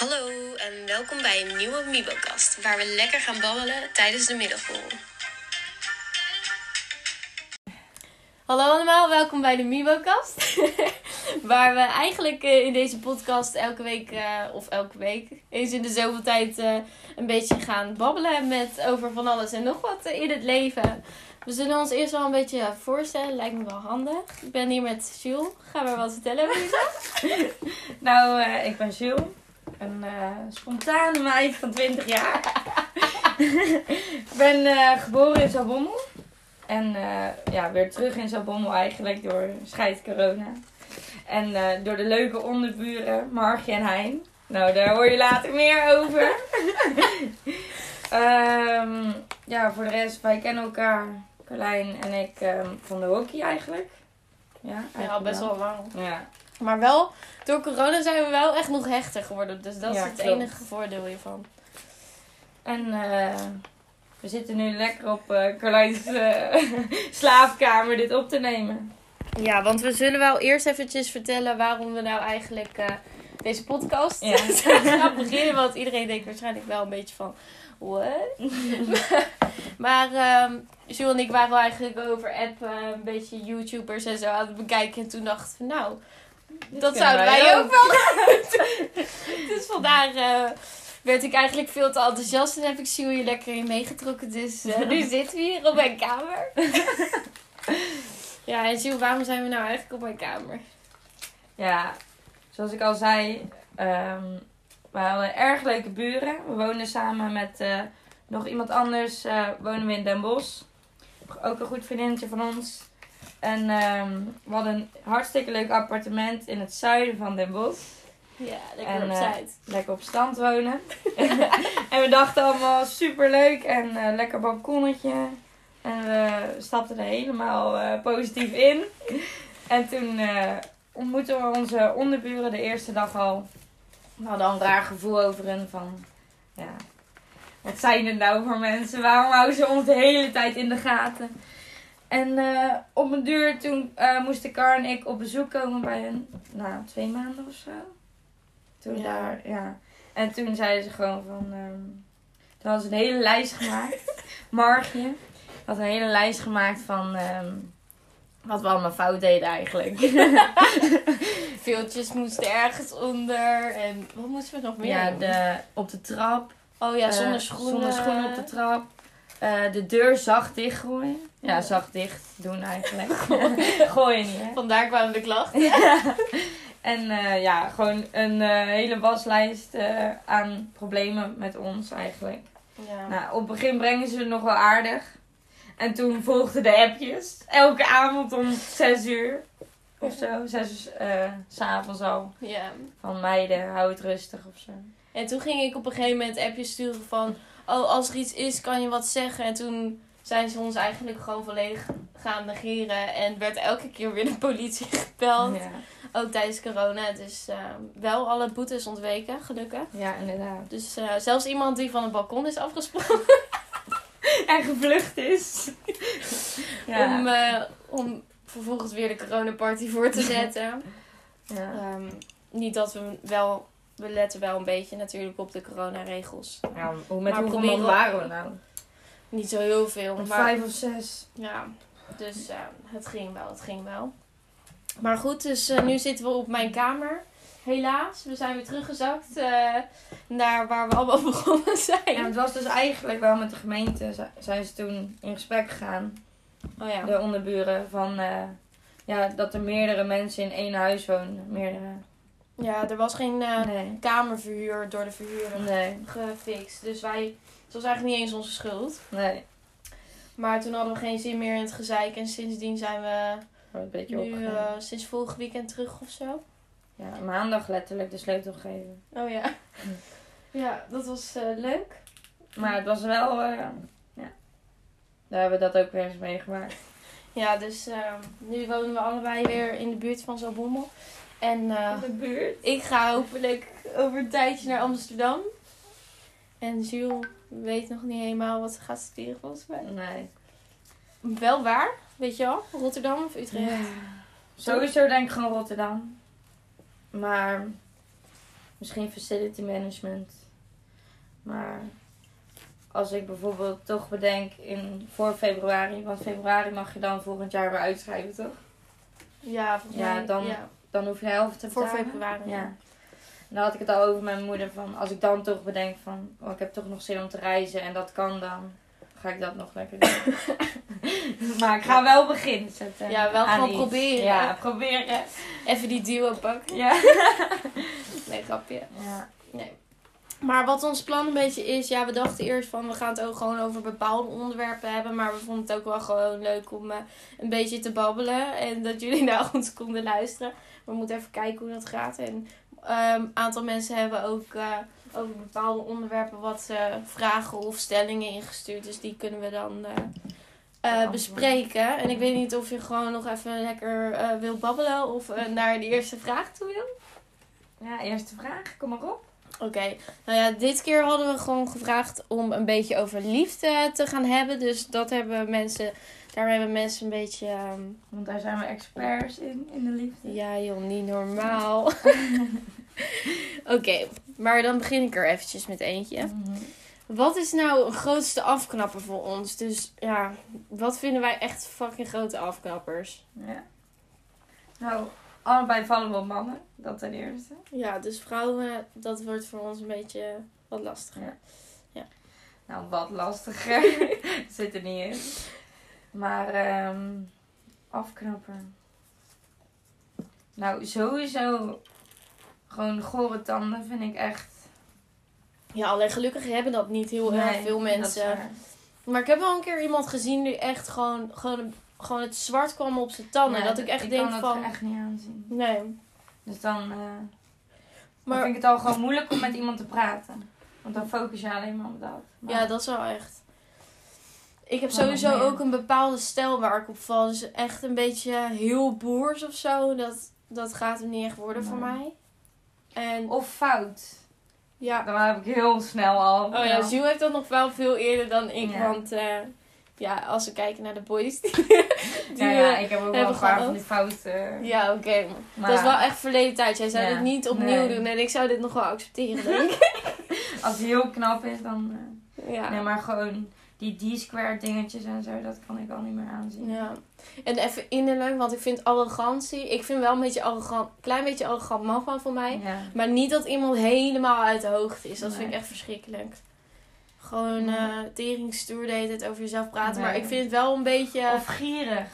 Hallo en welkom bij een nieuwe Mibocast, waar we lekker gaan babbelen tijdens de middagschool. Hallo allemaal, welkom bij de Mibocast. waar we eigenlijk eh, in deze podcast elke week, eh, of elke week, eens in de zoveel tijd eh, een beetje gaan babbelen met over van alles en nog wat in het leven. We zullen ons eerst wel een beetje voorstellen, lijkt me wel handig. Ik ben hier met Jules. Ga maar wat vertellen over jezelf. Nou, eh, ik ben Jules. Een eh, spontane meid van 20 jaar. ik ben eh, geboren in Zalbommel. En eh, ja, weer terug in Zalbommel eigenlijk door scheid corona. En door de leuke onderburen Margje en Hein. Nou, daar hoor je later meer over. Ehm, ja, voor de rest, wij kennen elkaar. Carlijn en ik ehm, van de hockey eigenlijk. Ja, Ja, eigenlijk best wel lang. Ja, Maar wel, door corona zijn we wel echt nog hechter geworden. Dus dat is het klopt. enige voordeel hiervan. En eh, we zitten nu lekker op eh Carlijn's eh, slaapkamer dit op te nemen. Ja, want we zullen wel eerst eventjes vertellen waarom we nou eigenlijk deze podcast Ja. gaan beginnen. Want iedereen denkt waarschijnlijk wel een beetje van, what? maar ehm Jules en ik waren eigenlijk over app een beetje YouTubers en zo aan het bekijken. En toen dachten we, nou, dat zouden wij wij ook. ook wel Dus vandaar eh, werd ik eigenlijk veel te enthousiast en heb ik hier lekker in meegetrokken. Dus eh, nu zitten we hier op mijn kamer. ja, en Jules, waarom zijn we nou eigenlijk op mijn kamer? Ja, zoals ik al zei, ehm, we hadden erg leuke buren. We woonden samen met eh, nog iemand anders, eh, wonen we in Den Bosch. Ook een goed vriendinnetje van ons. En ehm, we hadden een hartstikke leuk appartement in het zuiden van Den Bosch. Ja, lekker En, op eh, tijd. lekker op strand wonen. en we dachten allemaal super leuk en eh, lekker balkonnetje. En we stapten er helemaal eh, positief in. En toen eh, ontmoetten we onze onderburen de eerste dag al. We hadden al een raar gevoel over hen van... Ja, wat zijn het nou voor mensen? Waarom houden ze ons de hele tijd in de gaten? En eh, op een duur toen eh, moesten Kar en ik op bezoek komen bij hen. Nou, twee maanden of zo. Toen Ja. daar, ja. En toen zeiden ze gewoon van... ehm toen hadden ze een hele lijst gemaakt. Margje had een hele lijst gemaakt van... ehm, wat we allemaal fout deden eigenlijk. Veeltjes moesten ergens onder. En wat moesten we nog meer ja, de, op de trap. Oh ja, zonder eh, schoenen. Zonder schoenen op de trap. Eh, de deur zacht dichtgooien. Ja, zacht dicht doen eigenlijk. Gooien niet, hè? Vandaar kwamen de klachten. Ja. En eh, ja, gewoon een eh, hele waslijst aan problemen met ons eigenlijk. Ja. Nou, op het begin brengen ze het nog wel aardig. En toen volgden de appjes. Elke avond om 6 uur of zo. 6 uur s'avonds al. ja. Van meiden, hou het rustig of zo. En toen ging ik op een gegeven moment appjes sturen van... Oh, als er iets is, kan je wat zeggen. En toen zijn ze ons eigenlijk gewoon volledig gaan negeren. En werd elke keer weer de politie gebeld. Ja, Ook tijdens corona. Dus eh, wel alle boetes ontweken, gelukkig. ja inderdaad. Dus eh, zelfs iemand die van het balkon is afgesprongen En gevlucht is. om, eh, om vervolgens weer de coronaparty voor te zetten. ja. Ehm, niet dat we wel... We letten wel een beetje natuurlijk op de coronaregels. Ja, hoe met Maar hoeveel man waren we nou? Niet zo heel veel. Maar vijf of zes. Ja, dus eh, het ging wel, het ging wel. Maar goed, dus eh, nu zitten we op mijn kamer. Helaas, we zijn weer teruggezakt eh, naar waar we allemaal begonnen zijn. Ja, het was dus eigenlijk wel met de gemeente. Zijn ze toen in gesprek gegaan. oh ja. De onderburen. Van ja, dat er meerdere mensen in één huis wonen. Meerdere. Ja, er was geen Nee. kamerverhuur door de verhuurder Nee. gefixt. Dus wij, het was eigenlijk niet eens onze schuld. Nee. Maar toen hadden we geen zin meer in het gezeik. En sindsdien zijn we een beetje nu eh, sinds vorig weekend terug of zo. Ja, maandag letterlijk de sleutel geven. Oh ja. Ja, dat was eh, leuk. Maar het was wel, ja. Daar hebben we dat ook weer eens meegemaakt. Ja, dus ehm, nu wonen we allebei weer in de buurt van Zalbommel. En eh, de buurt. ik ga hopelijk over een tijdje naar Amsterdam. En Jules weet nog niet helemaal wat ze gaat studeren volgens mij. Nee. Wel waar, weet je wel? Rotterdam of Utrecht? Sowieso denk ik gewoon Rotterdam. Maar Misschien facility management. Maar als ik bijvoorbeeld toch bedenk in, voor februari, want februari mag je dan volgend jaar weer uitschrijven, toch? Ja, volgens Ja, mij. dan- ja. Dan hoef je de helft te Voor betalen. februari. Ja. En dan had ik het al over mijn moeder van, als ik dan toch bedenk van, oh, ik heb toch nog zin om te reizen en dat kan dan, ga ik dat nog lekker doen. maar ik ga wel beginnen zetten. Ja, wel gewoon proberen. Ja, proberen. Even die duo pakken. Ja. Nee, grapje. ja. Nee. Maar wat ons plan een beetje is, ja, we dachten eerst van we gaan het ook gewoon over bepaalde onderwerpen hebben. Maar we vonden het ook wel gewoon leuk om eh, een beetje te babbelen. En dat jullie naar ons konden luisteren. We moeten even kijken hoe dat gaat. En een aantal mensen hebben ook eh, over bepaalde onderwerpen wat vragen of stellingen ingestuurd. Dus die kunnen we dan eh, eh, bespreken. En ik weet niet of je gewoon nog even lekker wil babbelen of naar de eerste vraag toe wil. Ja, eerste vraag, kom maar op. Oké, nou ja, dit keer hadden we gewoon gevraagd om een beetje over liefde te gaan hebben. Dus dat hebben mensen, daar hebben mensen een beetje, ehm, Want daar zijn we experts in, in de liefde. ja joh, niet normaal. Oké, maar dan begin ik er eventjes met eentje. Mhm. Wat is nou een grootste afknapper voor ons? Dus ja, wat vinden wij echt fucking grote afknappers? Ja. Nou, allebei vallen we op mannen, dat ten eerste. Ja, dus vrouwen, dat wordt voor ons een beetje wat lastiger. Nou, wat lastiger. Zit er niet in. Maar, ehm afknapper. Nou, sowieso gewoon gore tanden vind ik echt... Ja, alleen gelukkig hebben dat niet heel erg Nee, veel mensen. Maar ik heb wel een keer iemand gezien die echt gewoon, gewoon, gewoon het zwart kwam op zijn tanden. Dat ik echt ik denk kan van... dat echt niet aanzien. Nee. Dus dan, dan Maar vind ik het al gewoon moeilijk om met iemand te praten. Want dan focus je alleen maar op dat. Maar- ja, dat is wel echt... Ik heb sowieso ook een bepaalde stijl waar ik op val. Dus echt een beetje heel boers of zo. Dat, dat gaat hem niet echt worden voor mij. En Of fout. ja... Dan heb ik heel snel al. Oh ja, Jules heeft dat nog wel veel eerder dan ik. Ja. Want eh, ja, als we kijken naar de boys... Die, die, ja, ja, eh, ik heb ook wel een paar van die fouten. ja oké. Maar Dat is wel echt verleden tijd. Jij zou dit niet opnieuw Nee. doen. En ik zou dit nog wel accepteren, denk ik. als hij heel knap is, dan... eh, ja. Nee, maar gewoon die D-square dingetjes en zo, dat kan ik al niet meer aanzien. ja. En even innerlijk, want ik vind arrogantie... Ik vind wel een beetje arrogant... Klein beetje arrogant mag wel voor mij. Ja. Maar niet dat iemand helemaal uit de hoogte is. Dat vind ik echt verschrikkelijk. Gewoon Nee. eh teringstoer de hele tijd over jezelf praten. Maar ik vind het wel een beetje... Of gierig.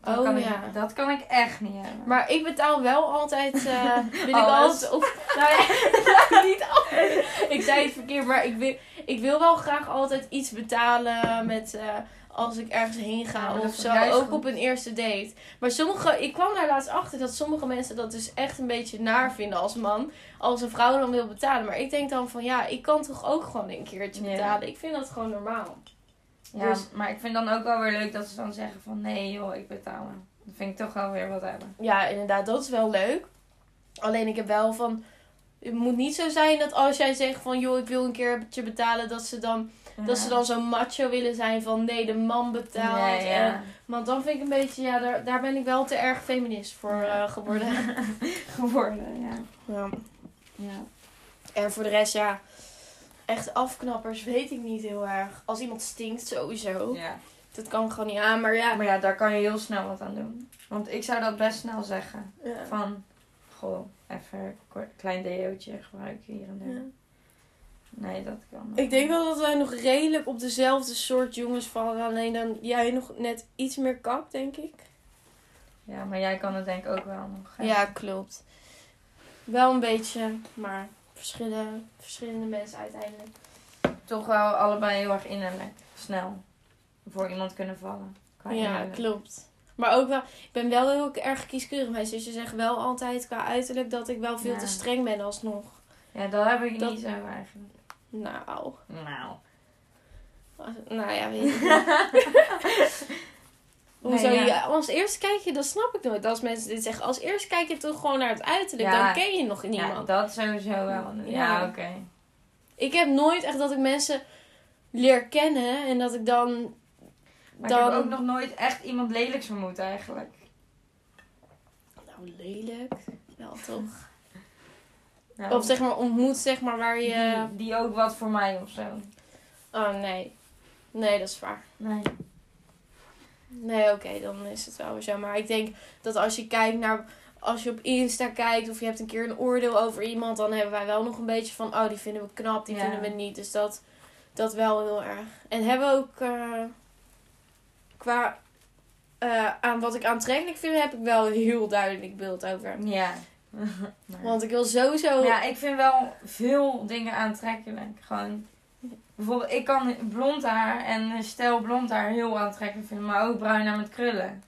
Dat, Oh, kan ja. ik, dat kan ik echt niet hebben. Maar ik betaal wel altijd. wil ik altijd. Of, nou ja, niet altijd. Ik zei het verkeerd, maar ik wil, ik wil wel graag altijd iets betalen met. eh, als ik ergens heen ga of zo. Ook goed? op een eerste date. Maar sommige. Ik kwam daar laatst achter dat sommige mensen dat dus echt een beetje naar vinden als man. Als een vrouw dan wil betalen. Maar ik denk dan van ja, ik kan toch ook gewoon een keertje Ja. betalen. Ik vind dat gewoon normaal. Ja, Dus- maar ik vind dan ook wel weer leuk dat ze dan zeggen van nee joh, ik betaal hem. Dat vind ik toch wel weer wat hebben. Ja, inderdaad, dat is wel leuk. Alleen ik heb wel van. Het moet niet zo zijn dat als jij zegt van joh, ik wil een keertje betalen, dat ze dan, dat ze dan zo macho willen zijn van nee, de man betaalt. Ja, ja. En, want dan vind ik een beetje, ja, daar, daar ben ik wel te erg feminist voor eh, geworden. geworden, ja. ja. ja. En voor de rest, ja, echt afknappers weet ik niet heel erg. Als iemand stinkt, sowieso. ja. Dat kan gewoon niet aan, maar ja. Maar ja, daar kan je heel snel wat aan doen. Want ik zou dat best snel zeggen. Van, goh, even een klein deootje gebruiken hier en daar. Ja. Nee, dat kan. Ik denk wel dat wij nog redelijk op dezelfde soort jongens vallen. Alleen dan jij nog net iets meer kap, denk ik. Ja, maar jij kan het denk ik ook wel nog. hè? Ja, klopt. Wel een beetje, maar verschillende, verschillende mensen uiteindelijk. Toch wel allebei heel erg innerlijk. Snel. Voor iemand kunnen vallen. Ja, innerlijk. klopt. Maar ook wel, ik ben wel heel erg kieskeurig. Mijn zusje zegt wel altijd qua uiterlijk dat ik wel veel Ja. te streng ben alsnog. Ja, dat heb ik Dat- niet zo eigenlijk. Nou, Nou. nou ja, weet niet. Hoezo? Nee, ja. je, als eerste kijk je, dat snap ik nooit. Als mensen dit zeggen, als eerste kijk je toch gewoon naar het uiterlijk. Ja. Dan ken je nog Ja, niemand. dat sowieso wel. Ja, Ja. oké. Ik heb nooit echt dat ik mensen leer kennen en dat ik dan. Maar dan... ik heb ook nog nooit echt iemand lelijks vermoed eigenlijk. Nou, lelijk. Wel toch? Nou, Of zeg maar ontmoet, zeg maar, waar je... die, die ook wat voor mij of zo. Oh, nee. Nee, dat is waar. Nee. Nee, oké, dan is het wel weer zo. Maar ik denk dat als je kijkt naar... Als je op Insta kijkt of je hebt een keer een oordeel over iemand... dan hebben wij wel nog een beetje van... Oh, die vinden we knap, die Ja. vinden we niet. Dus dat, dat wel heel erg. En hebben we ook... eh, qua... eh, aan wat ik aantrekkelijk vind, heb ik wel een heel duidelijk beeld over. Ja. Want ik wil sowieso... Ja, ik vind wel veel dingen aantrekkelijk. Gewoon. Bijvoorbeeld, ik kan blond haar en stel blond haar heel aantrekkelijk vinden, maar ook bruin haar met krullen.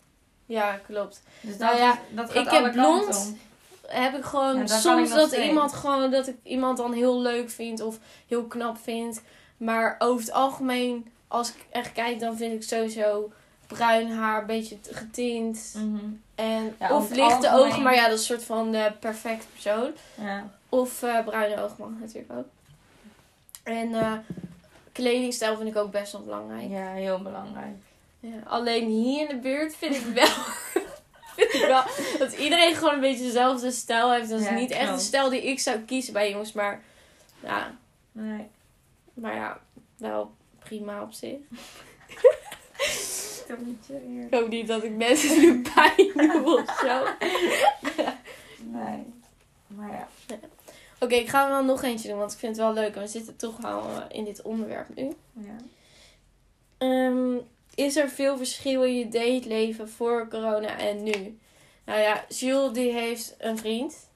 Ja, klopt. Dus Nou dat, ja, is- dat gaat ik heb alle blond. om. heb ik gewoon Ja, soms ik dat iemand gewoon dat ik iemand dan heel leuk vind of heel knap vind. Maar over het algemeen, als ik echt kijk, dan vind ik sowieso bruin haar, een beetje getint. Mhm. En, Ja, of lichte algemeen. ogen, maar ja, dat is een soort van de perfecte persoon. Ja. Of eh, bruine ogen mag natuurlijk ook. En eh, kledingstijl vind ik ook best wel belangrijk. ja, heel belangrijk. Ja, alleen hier in de buurt vind ik wel. vind ik wel dat iedereen gewoon een beetje dezelfde stijl heeft. Dat is niet echt de stijl die ik zou kiezen bij jongens. Maar ja, Nee. maar ja wel prima op zich. Toch niet serieus. Ik hoop niet dat ik mensen nu pijn doe of zo. Nee. Maar ja. Oké, ik ga er wel nog eentje doen, want ik vind het wel leuk. En we zitten toch wel eh, in dit onderwerp nu. ja. Ehm, is er veel verschil in je dateleven voor corona en nu? Nou ja, Jules die heeft een vriend.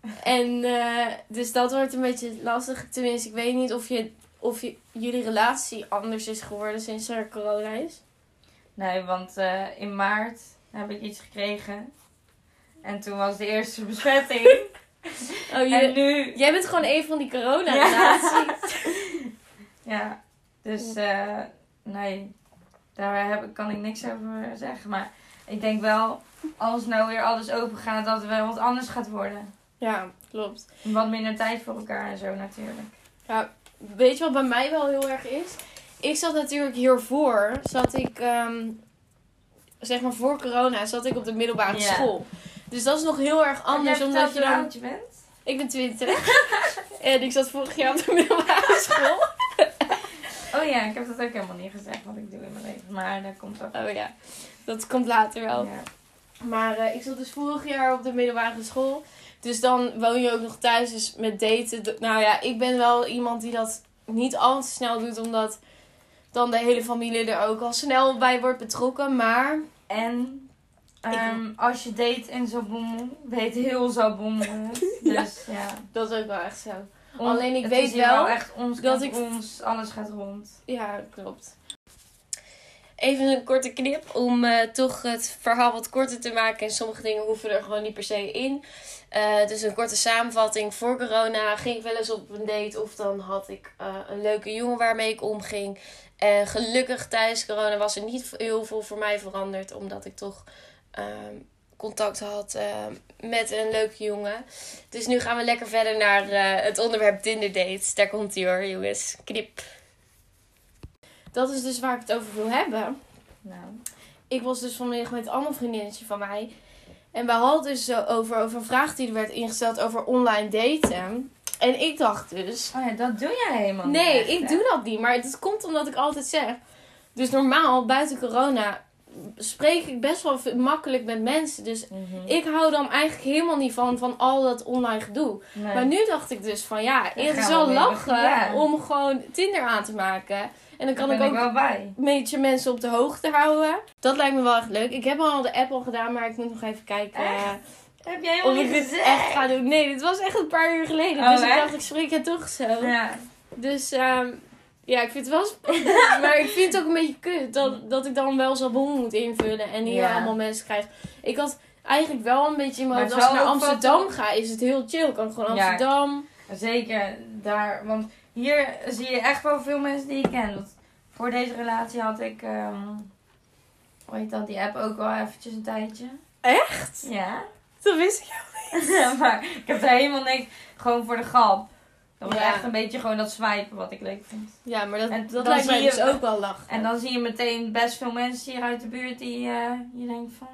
En eh, dus dat wordt een beetje lastig. Tenminste, ik weet niet of, je, of je, jullie relatie anders is geworden sinds er corona is. Nee, want eh, in maart heb ik iets gekregen. En toen was de eerste besmetting. Oh, en je, nu... jij bent gewoon een van die corona-relaties. Ja, dus eh, nee, daar heb, kan ik niks over zeggen. Maar ik denk wel, als nou weer alles open gaat, dat het wel wat anders gaat worden. Ja, klopt. Wat minder tijd voor elkaar en zo natuurlijk. Weet je wat bij mij wel heel erg is? Ik zat natuurlijk hiervoor, zat ik, ehm, zeg maar voor corona, zat ik op de middelbare school. Dus dat is nog heel erg anders, jij omdat je dan... oud je bent? Ik ben 20. en ik zat vorig jaar op de middelbare school. Oh ja, ik heb dat ook helemaal niet gezegd wat ik doe in mijn leven. Maar dat komt ook. Oh ja, dat komt later wel. Ja. Maar eh, ik zat dus vorig jaar op de middelbare school. Dus dan woon je ook nog thuis. Dus met daten. Nou ja, ik ben wel iemand die dat niet al te snel doet. Omdat dan de hele familie er ook al snel bij wordt betrokken. Maar En ehm, als je date in Zalbommel, weet heel. Ja. Dus ja. dat is ook wel echt zo. On- Alleen ik weet is hier wel echt ons dat dat ik- ons, alles gaat rond. Ja, klopt. Even een korte knip om eh, toch het verhaal wat korter te maken. En sommige dingen hoeven er gewoon niet per se in. Eh, dus een korte samenvatting. Voor corona ging ik wel eens op een date. Of dan had ik eh, een leuke jongen waarmee ik omging. En gelukkig tijdens corona was er niet heel veel voor mij veranderd. Omdat ik toch ehm, contact had eh, met een leuke jongen. Dus nu gaan we lekker verder naar het onderwerp Tinder dates. Daar komt ie hoor jongens. Knip. Dat is dus waar ik het over wil hebben. Nou. Ik was dus vanmiddag met een ander vriendinnetje van mij. En we hadden dus zo over, over een vraag die er werd ingesteld over online daten. En ik dacht dus... Oh ja, dat doe jij helemaal niet. Nee, echt, ik hè? doe dat niet. Maar het komt omdat ik altijd zeg... Dus normaal, buiten corona, spreek ik best wel makkelijk met mensen. Dus Mhm. ik hou dan eigenlijk helemaal niet van, van al dat online gedoe. Nee. Maar nu dacht ik dus van ja, Dan het is gaan wel we weer lachen ja. om gewoon Tinder aan te maken. En dan kan Daar ik ook ik wel bij. een beetje mensen op de hoogte houden. Dat lijkt me wel echt leuk. Ik heb al de app al gedaan, maar ik moet nog even kijken Echt? eh, Heb jij of helemaal ik niet gezegd? echt ga doen. Nee, dit was echt een paar uur geleden. Oh, dus ik dacht, ik spreek het toch zo. Ja. Dus ehm, ja, ik vind het wel spannend. maar ik vind het ook een beetje kut dat, dat ik dan wel zo'n bom moet invullen en hier Ja. allemaal mensen krijg. Ik had eigenlijk wel een beetje in mijn hoofd, als ik naar Amsterdam ga, is het heel chill. Ik kan gewoon Ja. Amsterdam. Zeker daar, want hier zie je echt wel veel mensen die ik ken. Voor deze relatie had ik, ehm hoe heet dat, die app ook al eventjes een tijdje. Echt? Ja. Dat wist ik maar ik heb er helemaal niks, gewoon voor de grap. Dat was Ja. echt een beetje gewoon dat swipen wat ik leuk vind. Ja, maar dat, En dat lijkt mij dus ook wel lachen. En dan zie je meteen best veel mensen hier uit de buurt die eh, je denkt van,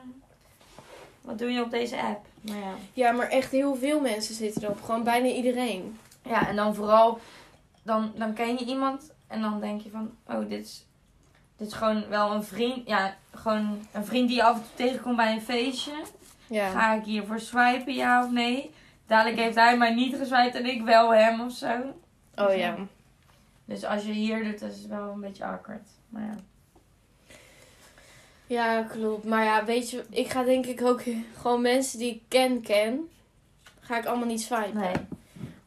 wat doe je op deze app? Maar ja. Ja, maar echt heel veel mensen zitten erop. Gewoon bijna iedereen. Ja, en dan vooral, dan, dan ken je iemand en dan denk je van, oh, dit is, dit is gewoon wel een vriend. Ja, gewoon een vriend die je af en toe tegenkomt bij een feestje. Ja. Ga ik hiervoor swipen, ja of nee? Dadelijk heeft hij mij niet geswiped en ik wel hem of zo. Oh ja. Dus als je hier doet, is het wel een beetje awkward. Maar ja. Ja, klopt. Maar ja, weet je, ik ga denk ik ook gewoon mensen die ik ken, ken. Ga ik allemaal niet swipen. Nee.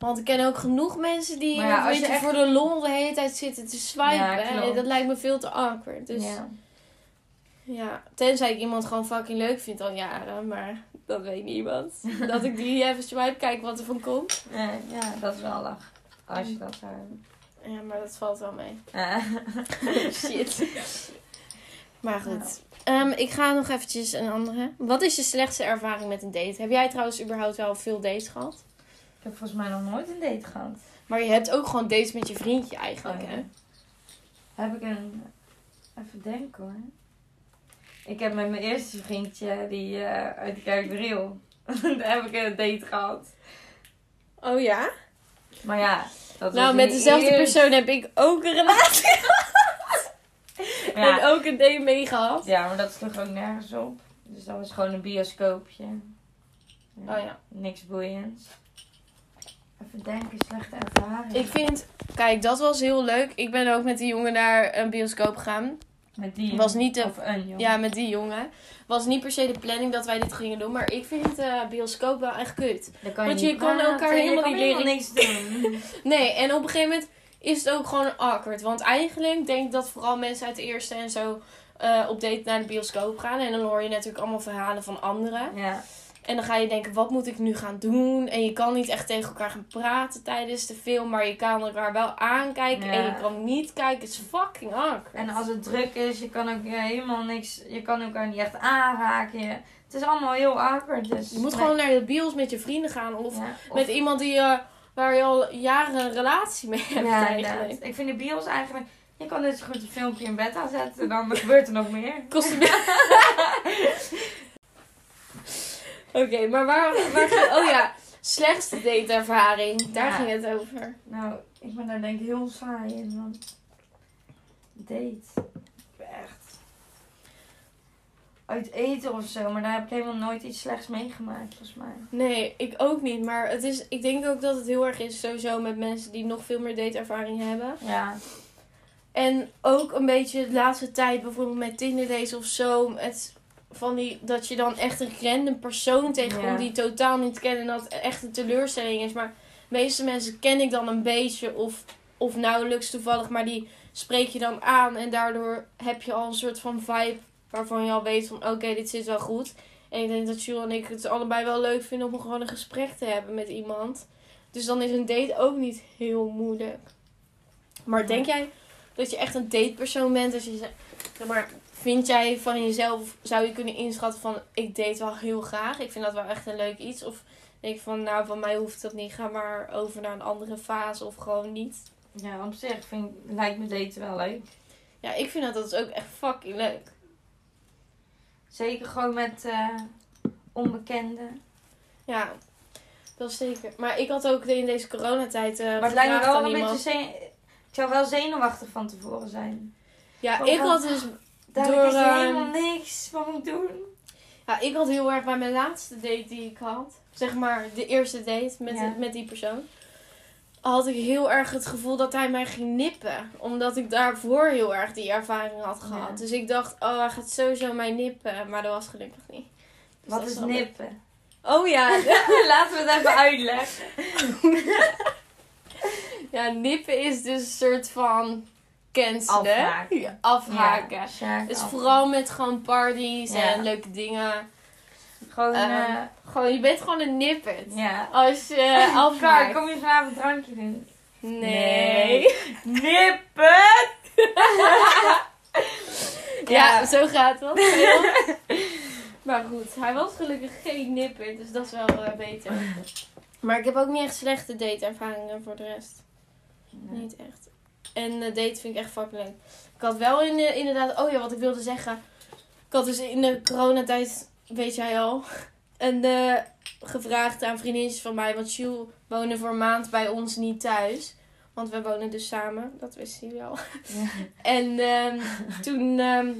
Want ik ken ook genoeg mensen die Maar ja, als weet je je, echt- voor de lol de hele tijd zitten te swipen. Ja, en dat lijkt me veel te awkward. Dus ja. ja. tenzij ik iemand gewoon fucking leuk vind al jaren. Maar dat weet niemand. dat ik die even swipe, kijk wat er van komt. Ja, ja, dat is wel lach. Als je dat zou hebben. Ja, maar dat valt wel mee. Shit. Maar goed. Ehm, ik ga nog eventjes een andere. Wat is je slechtste ervaring met een date? Heb jij trouwens überhaupt wel veel dates gehad? Ik heb volgens mij nog nooit een date gehad. Maar je hebt ook gewoon dates met je vriendje eigenlijk, Oh, ja. hè? Heb ik een... Even denken hoor. Ik heb met mijn eerste vriendje, die eh, uit de Kerkdriel, daar heb ik een date gehad. Oh ja? Maar ja, dat Nou, met dezelfde eerst. persoon heb ik ook een relatie en Ja. ook een date mee gehad. ja, maar dat sloeg ook nergens op. Dus dat was gewoon een bioscoopje. Oh ja. Niks boeiends. Even denken, slechte ervaring. Ik vind, kijk, dat was heel leuk. Ik ben ook met die jongen naar een bioscoop gegaan. Met die Was niet de- Of een jongen. Ja, met die jongen. Was niet per se de planning dat wij dit gingen doen. Maar ik vind eh bioscoop wel echt kut. Kan Want niet je kan praten, elkaar je helemaal niet leren- niks doen. Nee, en op een gegeven moment is het ook gewoon awkward. Want eigenlijk denk ik dat vooral mensen uit de eerste en zo eh, op date naar de bioscoop gaan. En dan hoor je natuurlijk allemaal verhalen van anderen. ja. En dan ga je denken, wat moet ik nu gaan doen? En je kan niet echt tegen elkaar gaan praten tijdens de film. Maar je kan elkaar wel aankijken. Ja. En je kan niet kijken. Het is fucking awkward. En als het druk is, je kan ook eh, helemaal niks, je kan elkaar niet echt aanraken. Je- het is allemaal heel awkward. Dus Je moet nee. gewoon naar de bios met je vrienden gaan. Of Ja, of- met iemand die, eh, waar je al jaren een relatie mee hebt ja, eigenlijk. inderdaad. Ik vind de bios eigenlijk, je kan dit zo goed een filmpje in bed aanzetten en dan gebeurt er nog meer. Kost Oké, maar waar, waar ging... Oh ja, slechtste dateervaring. Daar Ja. ging het over. Nou, ik ben daar denk ik heel saai in, want date, echt uit eten of zo, maar daar heb ik helemaal nooit iets slechts meegemaakt volgens mij. Nee, ik ook niet. Maar het is, ik denk ook dat het heel erg is sowieso met mensen die nog veel meer dateervaring hebben. Ja, En ook een beetje de laatste tijd, bijvoorbeeld met Tinder dates of zo. Het, van die, dat je dan echt een random persoon tegenkomt Ja. die je totaal niet kent. En dat echt een teleurstelling is. Maar de meeste mensen ken ik dan een beetje of, of nauwelijks toevallig. Maar die spreek je dan aan. En daardoor heb je al een soort van vibe waarvan je al weet van oké, dit zit wel goed. En ik denk dat Jules en ik het allebei wel leuk vinden om gewoon een gesprek te hebben met iemand. Dus dan is een date ook niet heel moeilijk. Maar denk jij dat je echt een datepersoon bent? Als je, ze- zeg maar, vind jij van jezelf, zou je kunnen inschatten van ik date wel heel graag. Ik vind dat wel echt een leuk iets. Of denk je van nou, van mij hoeft dat niet. Ga maar over naar een andere fase of gewoon niet. ja op zich vind, lijkt me daten wel leuk. Ja, ik vind dat, dat is ook echt fucking leuk. Zeker gewoon met eh, onbekenden. Ja, dat is zeker. Maar ik had ook in deze coronatijd eh Maar het lijkt me wel een beetje... Ik zou wel zenuwachtig van tevoren zijn. Ja, ik had dus Daar is er helemaal niks van moet doen. Ja, ik had heel erg bij mijn laatste date die ik had. Zeg maar de eerste date met, Ja. met die persoon. Had ik heel erg het gevoel dat hij mij ging nippen. Omdat ik daarvoor heel erg die ervaring had gehad. Ja. Dus ik dacht, oh hij gaat sowieso mij nippen. Maar dat was gelukkig niet. Dus Wat is nippen? Oh ja. Laten we het even uitleggen. ja, nippen is dus een soort van cancelen. Afhaken. Ja, afhaken. Ja, Dus vooral met gewoon parties Ja. en leuke dingen. Gewoon, Ehm, eh, Gewoon, je bent gewoon een nippet. ja. Als je afhaakt. kom je vanavond een drankje doen? Nee. Nippen! Ja, zo gaat dat. maar goed, hij was gelukkig geen nipper, dus dat is wel eh, beter. Maar ik heb ook niet echt slechte dateervaringen voor de rest. Niet echt. En eh date vind ik echt fucking leuk. Ik had wel in, de- inderdaad, oh ja, wat ik wilde zeggen. Ik had dus in de coronatijd, weet jij al, en, eh, gevraagd aan vriendinnetjes van mij. Want Jules woonde voor een maand bij ons niet thuis. Want we wonen dus samen. Dat wisten jullie al. Ja. En ehm, toen ehm,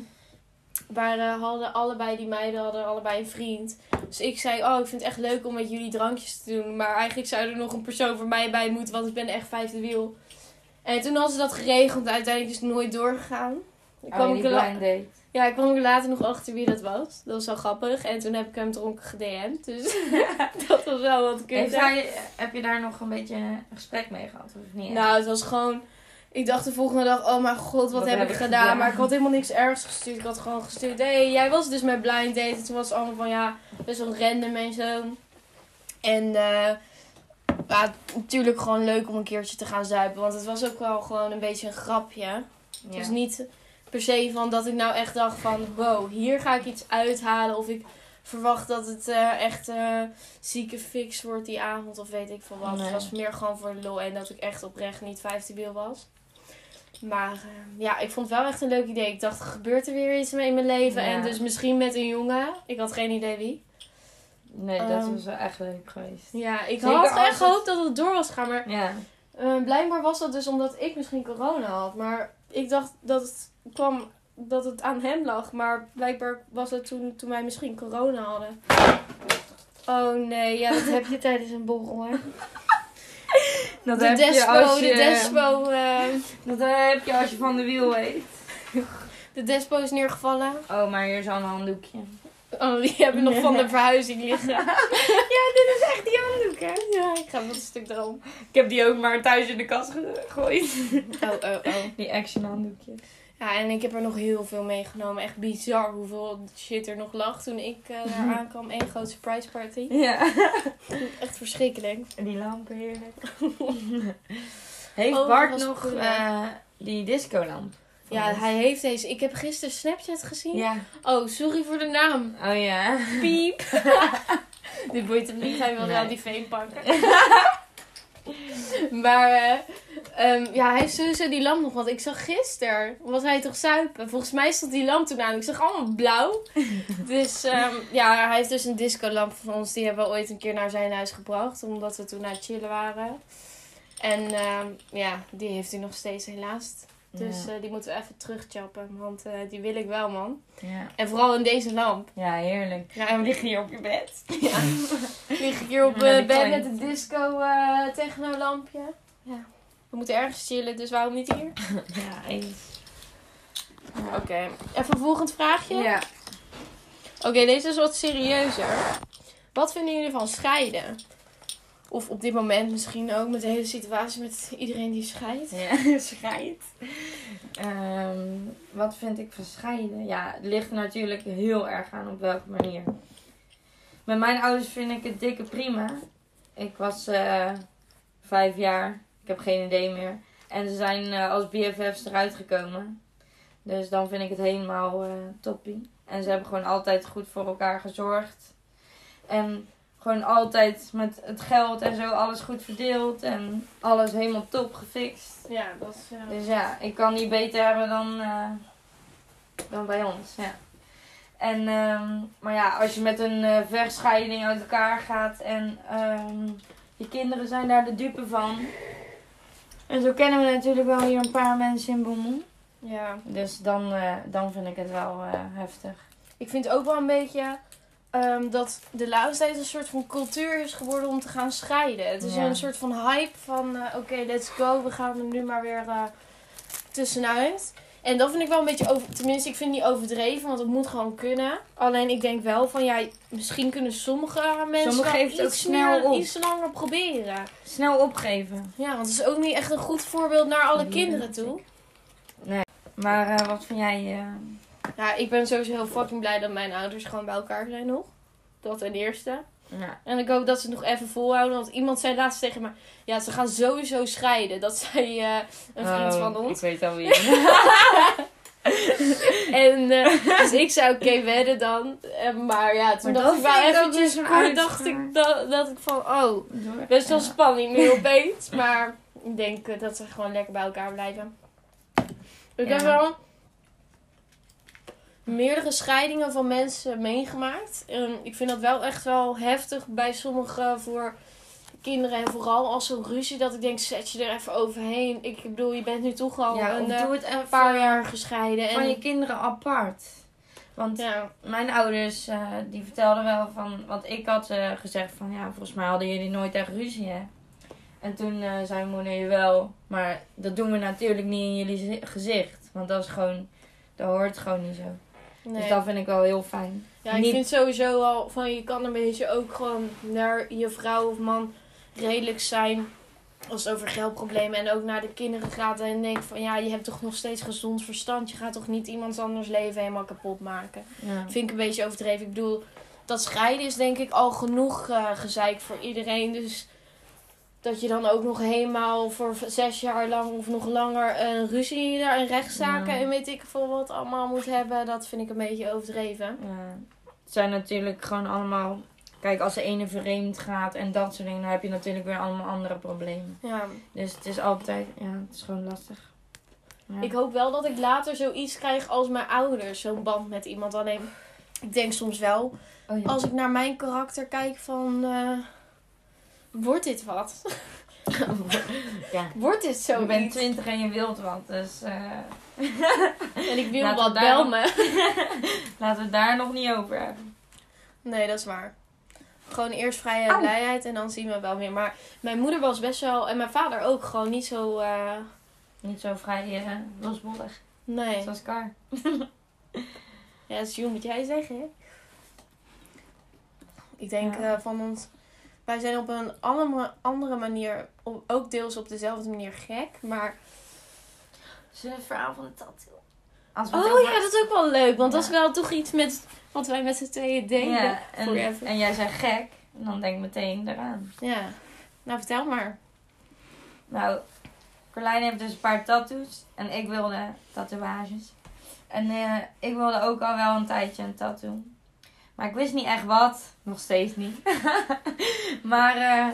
waren, hadden allebei die meiden hadden allebei een vriend. Dus ik zei, oh, ik vind het echt leuk om met jullie drankjes te doen. Maar eigenlijk zou er nog een persoon voor mij bij moeten, want ik ben echt vijfde wiel. En toen hadden ze dat geregeld, uiteindelijk is het nooit doorgegaan. Ik Oh, kwam ik er la- blind date. ja, ik kwam ook later nog achter wie dat was. Dat was wel grappig. En toen heb ik hem dronken gedM'd. Dus dat was wel wat kut. heb je daar nog een beetje een gesprek mee gehad? Of niet? Nou, het was gewoon... Ik dacht de volgende dag, oh mijn god, wat, heb, ik gedaan? Maar ik had helemaal niks ergs gestuurd. Ik had gewoon gestuurd, hé, hey, jij was dus met blind date. En toen was het allemaal van, ja, best wel random en zo. En eh ja, natuurlijk gewoon leuk om een keertje te gaan zuipen. Want het was ook wel gewoon een beetje een grapje. Ja. Dus niet per se van dat ik nou echt dacht van, wow, hier ga ik iets uithalen. Of ik verwacht dat het eh, echt eh zieke fix wordt die avond of weet ik veel wat. Nee. Het was meer gewoon voor de lol en dat ik echt oprecht niet 15 bil was. Maar eh, ja, ik vond het wel echt een leuk idee. Ik dacht, gebeurt er weer iets mee in mijn leven? Ja. En dus misschien met een jongen. Ik had geen idee wie. Nee, dat Ehm, was wel echt leuk geweest. Ja, ik Zeker had echt het- gehoopt dat het door was gaan. Maar Ja. eh, blijkbaar was dat dus omdat ik misschien corona had. Maar ik dacht dat het kwam dat het aan hem lag. Maar blijkbaar was het toen, toen wij misschien corona hadden. Oh nee, ja, dat heb je tijdens een borrel, hè? Dat de heb je despo, als je, de despo, eh, Dat heb je als je van de wiel weet. de despo is neergevallen. Oh, maar hier is al een handdoekje. Oh, die hebben nog van de verhuizing liggen. ja, dit is echt die handdoek, hè? Ja, ik ga wel een stuk erom. Ik heb die ook maar thuis in de kast gegooid. Oh, oh, oh. Die action handdoekjes. Ja, en ik heb er nog heel veel meegenomen. Echt bizar hoeveel shit er nog lag toen ik eh, daar aankwam. Eén grote surprise party. Ja. Echt verschrikkelijk. Die lampen heerlijk. Heeft Oh, Bart nog eh, die discolamp? Ja, hij heeft deze. Ik heb gisteren Snapchat gezien. Ja. Oh, sorry voor de naam. Oh ja. Piep. Dit boeit hem niet. Hij wil wel die veen pakken. maar eh, ehm, ja, hij heeft sowieso die lamp nog. Want ik zag gisteren, was hij toch zuipen? Volgens mij stond die lamp toen aan. Ik zag allemaal blauw. dus ehm, ja, hij heeft dus een discolamp van ons. Die hebben we ooit een keer naar zijn huis gebracht. Omdat we toen aan het chillen waren. En ehm, ja, die heeft hij nog steeds helaas. Dus ja. eh, die moeten we even terugchappen. Want eh, die wil ik wel, man. ja. En vooral in deze lamp. Ja, heerlijk. Ja, en Lig je op je bed? ja. Lig ik hier op eh, bed met een disco eh techno lampje. Ja. We moeten ergens chillen, dus waarom niet hier? Ja, eens. Oké. Even een volgend vraagje. Ja. Oké, deze is wat serieuzer. Wat vinden jullie van scheiden? Of op dit moment misschien ook met de hele situatie met iedereen die scheidt. Ja, scheid. Ehm, wat vind ik van scheiden? Ja, het ligt natuurlijk heel erg aan op welke manier. Met mijn ouders vind ik het dikke prima. Ik was eh, vijf jaar. Ik heb geen idee meer. En ze zijn eh, als BFF's eruit gekomen. Dus dan vind ik het helemaal eh toppie. En ze hebben gewoon altijd goed voor elkaar gezorgd. En gewoon altijd met het geld en zo alles goed verdeeld. En alles helemaal top gefixt. Ja, dat is... eh, Dus ja, ik kan niet beter hebben dan, eh, dan bij ons. Ja. En, ehm, maar ja, als je met een eh, vechtscheiding uit elkaar gaat en ehm, je kinderen zijn daar de dupe van. En zo kennen we natuurlijk wel hier een paar mensen in Bommel. ja. Dus dan, eh, dan vind ik het wel eh, heftig. Ik vind ook wel een beetje ehm, dat de laatste tijd een soort van cultuur is geworden om te gaan scheiden. Het is Ja. een soort van hype van eh, oké, let's go, we gaan er nu maar weer eh, tussenuit. En dat vind ik wel een beetje over, tenminste ik vind het niet overdreven, want het moet gewoon kunnen. Alleen ik denk wel van ja, misschien kunnen sommige mensen geven het ook iets, snel meer- op. iets langer proberen. Snel opgeven. Ja, want het is ook niet echt een goed voorbeeld naar alle Nee, kinderen toe. Maar eh, wat vind jij? Ja, ik ben sowieso heel fucking blij dat mijn ouders gewoon bij elkaar zijn nog. Dat ten eerste. ja. En ik hoop dat ze het nog even volhouden. Want iemand zei laatst tegen me... Ja, ze gaan sowieso scheiden. Dat zei eh, een vriend Oh, van Ik ons. weet al wie. En eh, dus ik zou oké wedden dan. Eh, maar ja, toen Maar dacht dat ik wel ik eventjes kort... Dacht ik dat, dat ik van... Oh, best wel spanning nu opeens. Maar ik denk dat ze gewoon lekker bij elkaar blijven. Ik Ja. heb wel... meerdere scheidingen van mensen meegemaakt. En ik vind dat wel echt wel heftig bij sommige voor kinderen. En vooral als zo'n ruzie dat ik denk, zet je er even overheen. Ik bedoel, je bent nu toch al Ja, een of eh, doe het even paar jaar gescheiden. van En, je kinderen apart. Want ja, mijn ouders, eh, die vertelden wel van... Want ik had eh, gezegd van... Ja, volgens mij hadden jullie nooit echt ruzie, hè? En toen zei mijn moeder, wel. Maar dat doen we natuurlijk niet in jullie zi- gezicht. Want dat is gewoon... Dat hoort gewoon niet zo. Nee. Dus dat vind ik wel heel fijn. Ja, ik vind sowieso al van je kan een beetje ook gewoon naar je vrouw of man redelijk zijn als het over geldproblemen en ook naar de kinderen gaat en denkt van ja, je hebt toch nog steeds gezond verstand. Je gaat toch niet iemands anders leven helemaal kapot maken. Ja. Vind ik een beetje overdreven. Ik bedoel, dat scheiden is denk ik al genoeg eh gezeik voor iedereen. Dus dat je dan ook nog helemaal voor zes jaar lang of nog langer een ruzie daar en rechtszaken Ja. en weet ik veel wat allemaal moet hebben, dat vind ik een beetje overdreven. Ja. Het zijn natuurlijk gewoon allemaal... Kijk, als de ene vreemd gaat en dat soort dingen... Dan heb je natuurlijk weer allemaal andere problemen. Ja. Dus het is altijd... Ja, het is gewoon lastig. Ja. Ik hoop wel dat ik later zoiets krijg als mijn ouders. Zo'n band met iemand. Alleen, ik denk soms wel, Oh, ja. als ik naar mijn karakter kijk van... eh, wordt dit wat? ja. Wordt dit zo Je bent twintig en je wilt wat, dus eh, En ik wil Laten wat, bel nog- me. laten we het daar nog niet over hebben. Nee, dat is waar. Gewoon eerst vrijheid en Au. blijheid en dan zien we wel meer. Maar mijn moeder was best wel, en mijn vader ook, gewoon niet zo... eh, Niet zo vrij eh, losbollig, nee. zoals Kar. Ja, dat is jong, moet jij zeggen, hè? Ik denk Ja. eh, van ons... Wij zijn op een andere, andere manier, ook deels op dezelfde manier gek, maar... Het verhaal van de tattoo? Als we het Oh ja, dat is ook wel leuk, want dat is wel toch iets met wat wij met z'n tweeën deden. Ja, en, en jij zei gek, en dan denk ik meteen eraan. Ja. Nou, vertel maar. Nou, Carlijn heeft dus een paar tattoos en ik wilde tatoeages. En eh, ik wilde ook al wel een tijdje een tattoo. Maar ik wist niet echt wat. Nog steeds niet. maar, eh,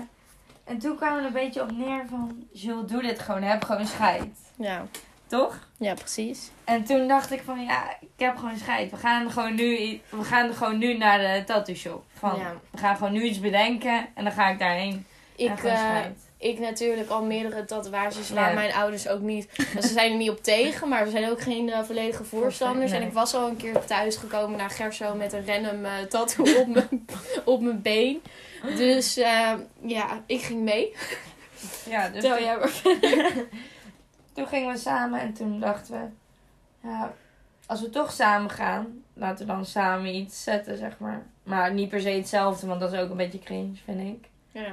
en toen kwam er een beetje op neer van... Jules, doe dit gewoon. Heb gewoon scheid. Ja. Toch? Ja, precies. En toen dacht ik van, ja, ik heb gewoon scheid. We gaan gewoon nu, we gaan gewoon nu naar de tattoo shop. Van, Ja. We gaan gewoon nu iets bedenken en dan ga ik daarheen. en Ik, gewoon eh. Ik natuurlijk al meerdere tatoeages waar Ja. mijn ouders ook niet... Ze zijn er niet op tegen, maar ze zijn ook geen eh, volledige voorstanders. Nee. En ik was al een keer thuis gekomen naar Gerso met een random eh, tattoo op mijn, op mijn been. Dus eh, ja, ik ging mee. Ja, dus Tel toen- jij maar. Toen gingen we samen en toen dachten we, ja, als we toch samen gaan, laten we dan samen iets zetten, zeg maar. Maar niet per se hetzelfde, want dat is ook een beetje cringe, vind ik. Ja.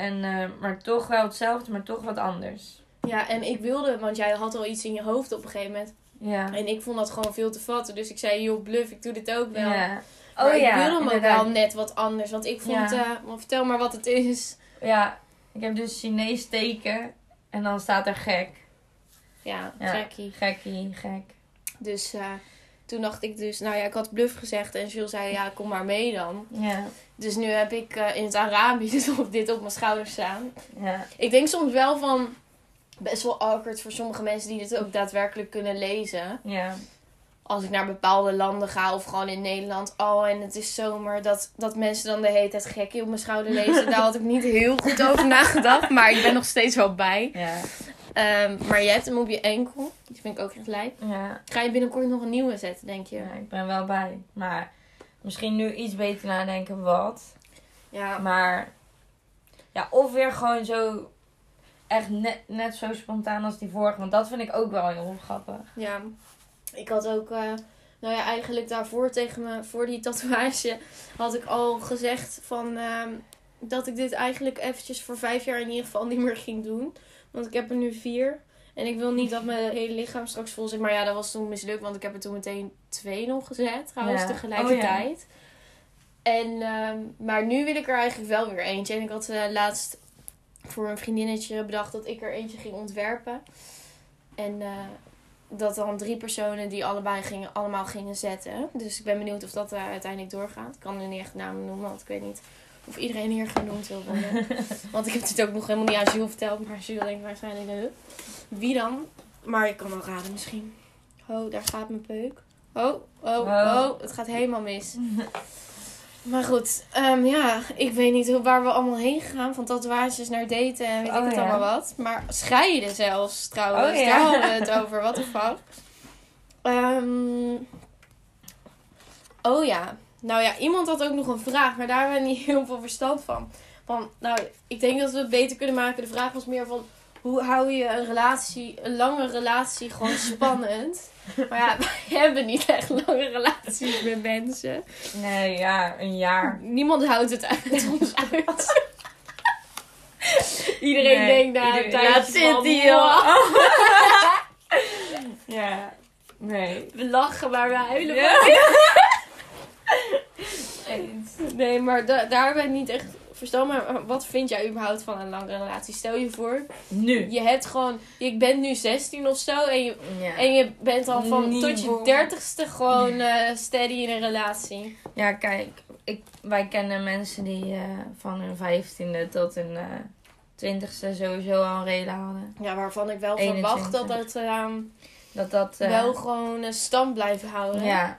En, eh, maar toch wel hetzelfde, maar toch wat anders. ja, en ik wilde, want jij had al iets in je hoofd op een gegeven moment. Ja. En ik vond dat gewoon veel te vatten. Dus ik zei, joh, bluff, ik doe dit ook wel. ja. Maar Oh ik ja, wilde hem ook inderdaad. wel net wat anders. Want ik vond, Ja. eh, maar vertel maar wat het is. Ja, ik heb dus Chinees teken en dan staat er gek. Ja, Ja. gekkie. Gekkie, gek. Dus eh, toen dacht ik dus, nou ja, ik had bluff gezegd. En Jules zei, ja, kom maar mee dan. Ja, Dus nu heb ik eh, in het Arabisch op dit op mijn schouders staan. ja. Ik denk soms wel van, best wel awkward voor sommige mensen die dit ook daadwerkelijk kunnen lezen. Ja, Als ik naar bepaalde landen ga of gewoon in Nederland. Oh, en het is zomer. Dat, dat mensen dan de hele tijd gekkie op mijn schouder lezen. Daar had ik niet heel goed over nagedacht. Maar ik ben nog steeds wel bij. ja, Ehm, maar jij hebt hem op je enkel. Die vind ik ook echt lijp. ja. Ga je binnenkort nog een nieuwe zetten, denk je? Ja, ik ben wel bij. Maar misschien nu iets beter nadenken wat. Ja. Maar ja, of weer gewoon zo echt net, net zo spontaan als die vorige. Want dat vind ik ook wel heel grappig. Ja. Ik had ook, eh, nou ja, eigenlijk daarvoor tegen me, voor die tatoeage, had ik al gezegd van ehm, dat ik dit eigenlijk eventjes voor vijf jaar in ieder geval niet meer ging doen. Want ik heb er nu vier. En ik wil niet dat mijn hele lichaam straks vol zit. Maar ja, dat was toen mislukt, want ik heb er toen meteen twee nog gezet, trouwens, Ja. tegelijkertijd. En, ehm, maar nu wil ik er eigenlijk wel weer eentje. En ik had eh, laatst voor een vriendinnetje bedacht dat ik er eentje ging ontwerpen. En eh, dat dan drie personen die allebei gingen, allemaal gingen zetten. Dus ik ben benieuwd of dat eh, uiteindelijk doorgaat. Ik kan nu niet echt namen noemen, want ik weet niet of iedereen hier genoemd wil worden. want ik heb dit ook nog helemaal niet aan Jules verteld. Maar Jules denkt waarschijnlijk, "Huh? wie dan? Maar ik kan wel raden misschien. Oh, daar gaat mijn peuk. Oh, oh, Oh. oh, het gaat helemaal mis. Maar goed, ehm, ja, ik weet niet hoe- waar we allemaal heen gaan. Van tatoeages naar daten en weet Oh, ik het ja. allemaal wat. Maar scheiden zelfs trouwens. Oh, ja. Daar hadden we het over. Wat de fuck. Ehm, oh ja. Nou ja, iemand had ook nog een vraag. Maar daar hebben we niet heel veel verstand van. Van, nou, ik denk dat we het beter kunnen maken. De vraag was meer van... Hoe hou je een relatie, een lange relatie gewoon spannend? Maar ja, wij hebben niet echt lange relaties met mensen. Nee, ja, een jaar. Niemand houdt het uit ons uit. Iedereen Nee, denkt na een iedereen- laat. Ja. Nee. We lachen, maar we huilen. Ja. Nee, maar da- daar hebben we niet echt verstand. Maar wat vind jij überhaupt van een lange relatie? Stel je voor, Nu. je hebt gewoon... Je bent nu 16 of zo en je, Ja. en je bent al van Niet tot je voor- dertigste gewoon eh, steady in een relatie. Ja, kijk, ik, wij kennen mensen die eh, van hun vijftiende tot hun eh, twintigste sowieso al een reden hadden. Ja, waarvan ik wel 21. verwacht dat dat ehm, Dat dat... eh, wel gewoon een stand blijven houden. Ja.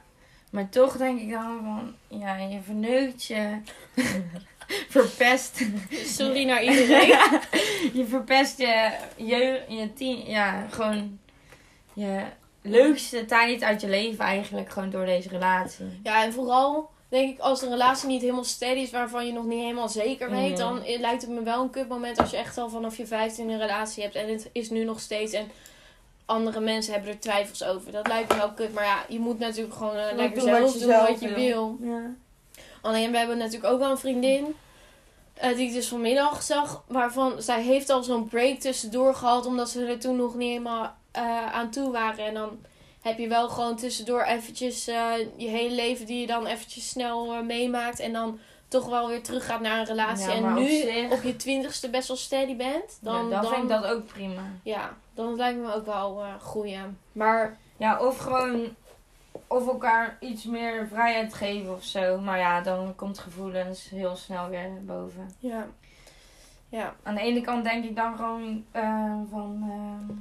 Maar toch denk ik dan van, ja, je verneukt je. verpest. Sorry naar iedereen. je verpest je jeugd, je tien, ja, gewoon je leukste tijd uit je leven eigenlijk gewoon door deze relatie. Ja, en vooral denk ik als de relatie niet helemaal steady is, waarvan je nog niet helemaal zeker weet, Mhm. dan lijkt het me wel een kutmoment als je echt al vanaf je 15 een relatie hebt en het is nu nog steeds en andere mensen hebben er twijfels over. Dat lijkt me wel kut, maar ja, je moet natuurlijk gewoon eh, lekker doen zelf je doen wat je wil. Ja. Alleen we hebben natuurlijk ook wel een vriendin. eh, die ik dus vanmiddag zag. Waarvan zij heeft al zo'n break tussendoor gehad. Omdat ze er toen nog niet helemaal eh, aan toe waren. En dan heb je wel gewoon tussendoor eventjes je hele leven die je dan eventjes snel meemaakt. En dan toch wel weer teruggaat naar een relatie. Ja, en nu zich- op je twintigste best wel steady bent. Dan, Dan, dan, dan, vind ik dat ook prima. Ja, dan lijkt me ook wel goeie. Maar Ja, of gewoon of elkaar iets meer vrijheid geven of zo. Maar ja, dan komt gevoelens heel snel weer boven. ja. Ja, Aan de ene kant denk ik dan gewoon eh, van ehm,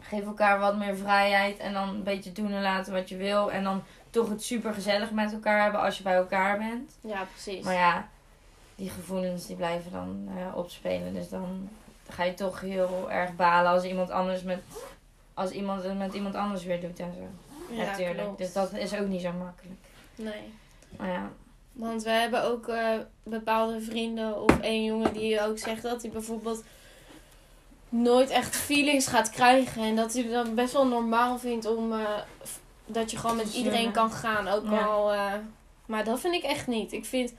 geef elkaar wat meer vrijheid en dan een beetje doen en laten wat je wil. En dan toch het super gezellig met elkaar hebben als je bij elkaar bent. ja precies. Maar ja, die gevoelens die blijven dan eh, opspelen. Dus dan ga je toch heel erg balen als iemand anders met, als iemand het met iemand anders weer doet en zo. ja, Natuurlijk. klopt. Dus dat is ook niet zo makkelijk. Nee. Maar ja. Want we hebben ook eh, bepaalde vrienden of één jongen die ook zegt dat hij bijvoorbeeld nooit echt feelings gaat krijgen. En dat hij het dan best wel normaal vindt om eh, dat je gewoon met iedereen kan gaan. Ook Ja. al. eh, maar dat vind ik echt niet. Ik vind.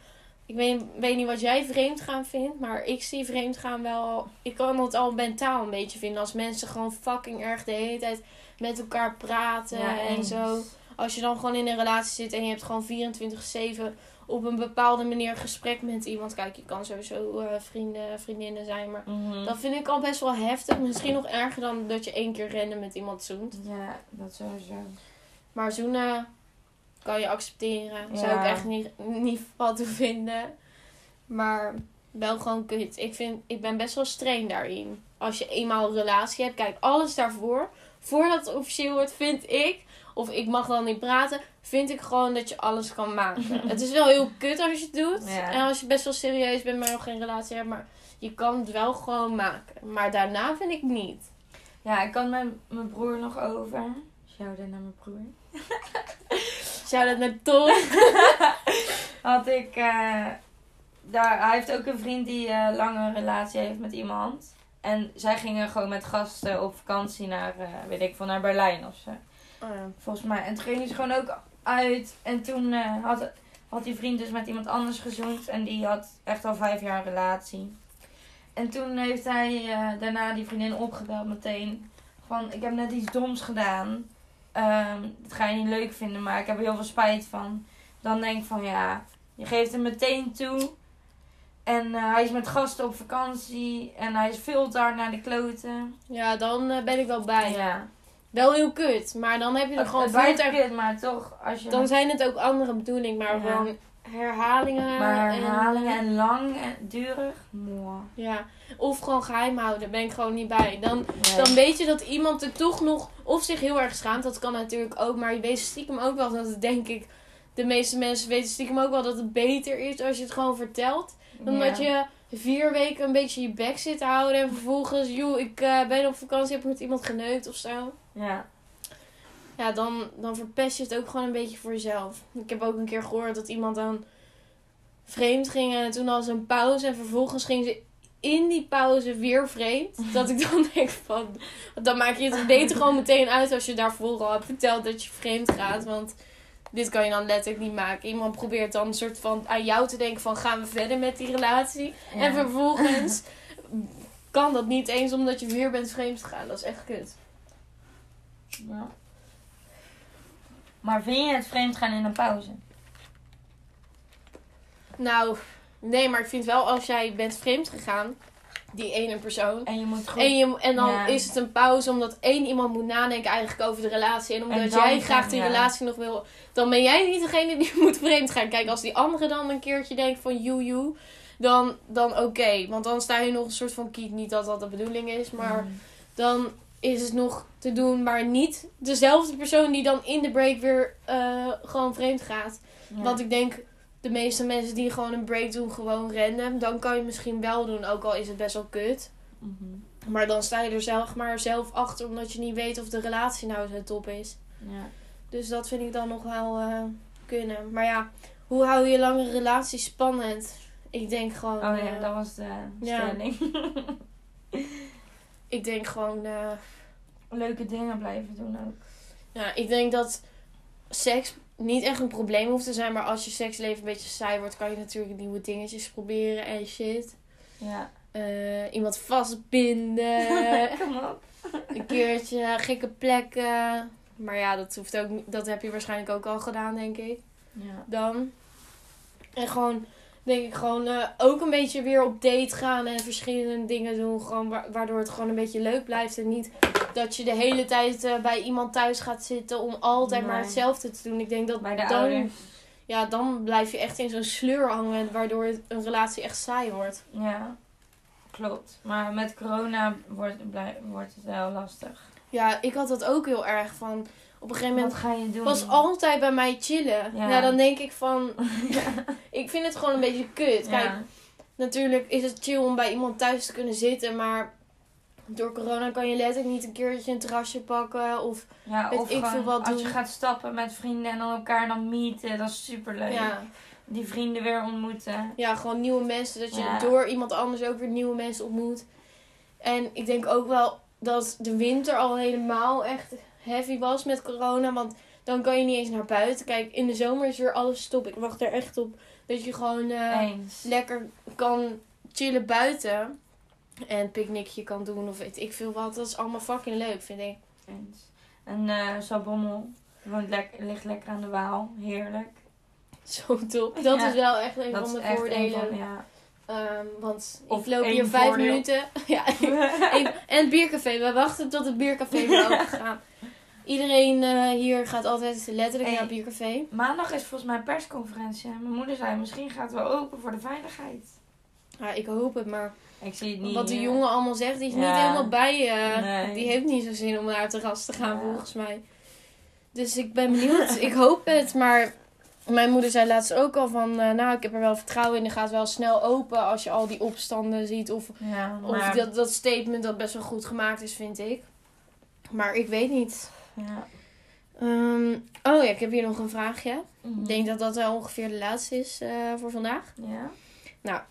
Ik weet, weet niet wat jij vreemd gaan vindt, maar ik zie vreemd gaan wel. Ik kan het al mentaal een beetje vinden als mensen gewoon fucking erg de hele tijd met elkaar praten ja, en zo als je dan gewoon in een relatie zit en je hebt gewoon 24-7 op een bepaalde manier gesprek met iemand. Kijk, je kan sowieso eh, vrienden, vriendinnen zijn, maar Mhm. dat vind ik al best wel heftig. Misschien nog erger dan dat je één keer rennen met iemand zoent. Ja, dat sowieso. Maar zoenen kan je accepteren. Zou ik echt niet, niet wat te vinden. Maar wel gewoon kut. Ik, vind, ik ben best wel streng daarin. Als je eenmaal een relatie hebt, kijk, alles daarvoor. Voordat het officieel wordt, vind ik, of ik mag dan niet praten, vind ik gewoon dat je alles kan maken. het is wel heel kut als je het doet. Ja. En als je best wel serieus bent, maar nog geen relatie hebt. Maar je kan het wel gewoon maken. Maar daarna vind ik niet. Ja, ik kan met mijn broer nog over. Shout-out naar mijn broer. Zou dat met Tom? Had ik... eh, daar, hij heeft ook een vriend die eh lange een relatie heeft met iemand. En zij gingen gewoon met gasten op vakantie naar, eh, weet ik veel, naar Berlijn of zo. Oh ja. Volgens mij. En toen ging ze gewoon ook uit. En toen had, had die vriend dus met iemand anders gezoend. En die had echt al vijf jaar een relatie. En toen heeft hij daarna die vriendin opgebeld meteen. Van, ik heb net iets doms gedaan. Ehm, dat ga je niet leuk vinden, maar ik heb er heel veel spijt van. Dan denk ik van, ja, je geeft hem meteen toe. En eh, hij is met gasten op vakantie. En hij is veel hard naar de kloten. Ja, dan eh, ben ik wel bij. Ja. Wel heel kut, maar dan heb je er gewoon Het kut, maar toch, als je... Dan zijn het ook andere bedoelingen, maar Ja. gewoon herhalingen. Maar en- herhalingen en lang en durig, mooi. Ja, of gewoon geheim houden, ben ik gewoon niet bij. Dan, Nee. dan weet je dat iemand er toch nog, of zich heel erg schaamt, dat kan natuurlijk ook. Maar je weet stiekem ook wel dat het, denk ik, de meeste mensen weten stiekem ook wel dat het beter is als je het gewoon vertelt. Dan Ja. dat je vier weken een beetje je bek zit te houden en vervolgens, joh, ik eh, ben op vakantie, heb met iemand geneukt of zo. Ja. Ja, dan, dan verpest je het ook gewoon een beetje voor jezelf. Ik heb ook een keer gehoord dat iemand dan vreemd ging en toen had ze een pauze en vervolgens ging ze in die pauze weer vreemd. Dat ik dan denk van, dan maak je het beter gewoon meteen uit als je daarvoor al hebt verteld dat je vreemd gaat. Want dit kan je dan letterlijk niet maken. Iemand probeert dan een soort van aan jou te denken van gaan we verder met die relatie. Ja. En vervolgens kan dat niet eens omdat je weer bent vreemd gegaan. Dat is echt kut. Ja. Maar vind je het vreemd gaan in een pauze? Nou, nee, maar ik vind wel als jij bent vreemd gegaan, die ene persoon. En je moet. En, je, en dan Ja. is het een pauze omdat één iemand moet nadenken eigenlijk over de relatie. En omdat En jij graag die ja. relatie nog wil, dan ben jij niet degene die moet vreemd gaan. Kijk, als die andere dan een keertje denkt van joe joe, dan, dan oké. Want dan sta je nog een soort van kiet. Niet dat dat de bedoeling is, maar Mm. dan is het nog te doen. Maar niet dezelfde persoon die dan in de break weer eh, gewoon vreemd gaat. Ja. Want ik denk, de meeste mensen die gewoon een break doen, gewoon random. Dan kan je misschien wel doen, ook al is het best wel kut. Mhm. Maar dan sta je er zelf maar zelf achter, omdat je niet weet of de relatie nou zo top is. Ja. Dus dat vind ik dan nog wel eh, kunnen. Maar ja, hoe hou je lange relaties spannend? Ik denk gewoon. Oh ja, eh, dat was de ja. stelling. Ik denk gewoon. eh, Leuke dingen blijven doen ook. ja, ik denk dat seks niet echt een probleem hoeft te zijn. Maar als je seksleven een beetje saai wordt, kan je natuurlijk nieuwe dingetjes proberen en shit. Ja. Eh, iemand vastbinden. Kom op. een keertje gekke plekken. Maar ja, dat hoeft ook. Dat heb je waarschijnlijk ook al gedaan, denk ik. Ja. Dan. En gewoon, denk ik, gewoon eh, ook een beetje weer op date gaan en verschillende dingen doen. Gewoon wa- waardoor het gewoon een beetje leuk blijft. En niet dat je de hele tijd eh, bij iemand thuis gaat zitten om altijd maar hetzelfde te doen. Ik denk dat dan, ja, dan blijf je echt in zo'n sleur hangen. Waardoor een relatie echt saai wordt. Ja. Klopt. Maar met corona wordt, blij, wordt het wel lastig. Ja, ik had dat ook heel erg van. Op een gegeven moment Wat ga je doen? was altijd bij mij chillen. Ja. Ja. dan denk ik van... ik vind het gewoon een beetje kut. Kijk, Ja. natuurlijk is het chill om bij iemand thuis te kunnen zitten. Maar door corona kan je letterlijk niet een keertje een terrasje pakken. Of Ja, weet of ik veel wat als doen. je gaat stappen met vrienden en dan elkaar dan meeten. Dat is super leuk. ja, Die vrienden weer ontmoeten. ja, gewoon nieuwe mensen. Dat je Ja. door iemand anders ook weer nieuwe mensen ontmoet. En ik denk ook wel dat de winter al helemaal echt heavy was met corona. Want dan kan je niet eens naar buiten. Kijk, in de zomer is weer alles stop. Ik wacht er echt op dat je gewoon... eh, lekker kan chillen buiten. En een picknickje kan doen of weet ik veel wat. Dat is allemaal fucking leuk, vind ik. Eens. En eh Sabommel lek ligt lekker aan de Waal. Heerlijk. Zo top. Dat Ja, is wel echt een dat van de voordelen. van, ja. Ehm, want Of ik loop hier vijf voordeel. minuten. ja, en het biercafé. We wachten tot het biercafé weer open gaat. Iedereen eh, hier gaat altijd letterlijk Hey. naar het biercafé. Maandag is volgens mij een persconferentie. En mijn moeder zei, misschien gaat het wel open voor de veiligheid. Ja, ik hoop het, maar Ik zie het niet. wat de jongen allemaal zegt, die is niet helemaal bij je. Nee. Die heeft niet zo zin om naar het terras te gaan, Ja. volgens mij. Dus ik ben benieuwd. ik hoop het, maar mijn moeder zei laatst ook al van... eh, nou, ik heb er wel vertrouwen in. Die gaat wel snel open als je al die opstanden ziet. Of, Ja, of dat, dat statement dat best wel goed gemaakt is, vind ik. Maar ik weet niet. Ja. Ehm, oh ja, ik heb hier nog een vraagje. Mhm. Ik denk dat dat wel ongeveer de laatste is eh, voor vandaag. Ja.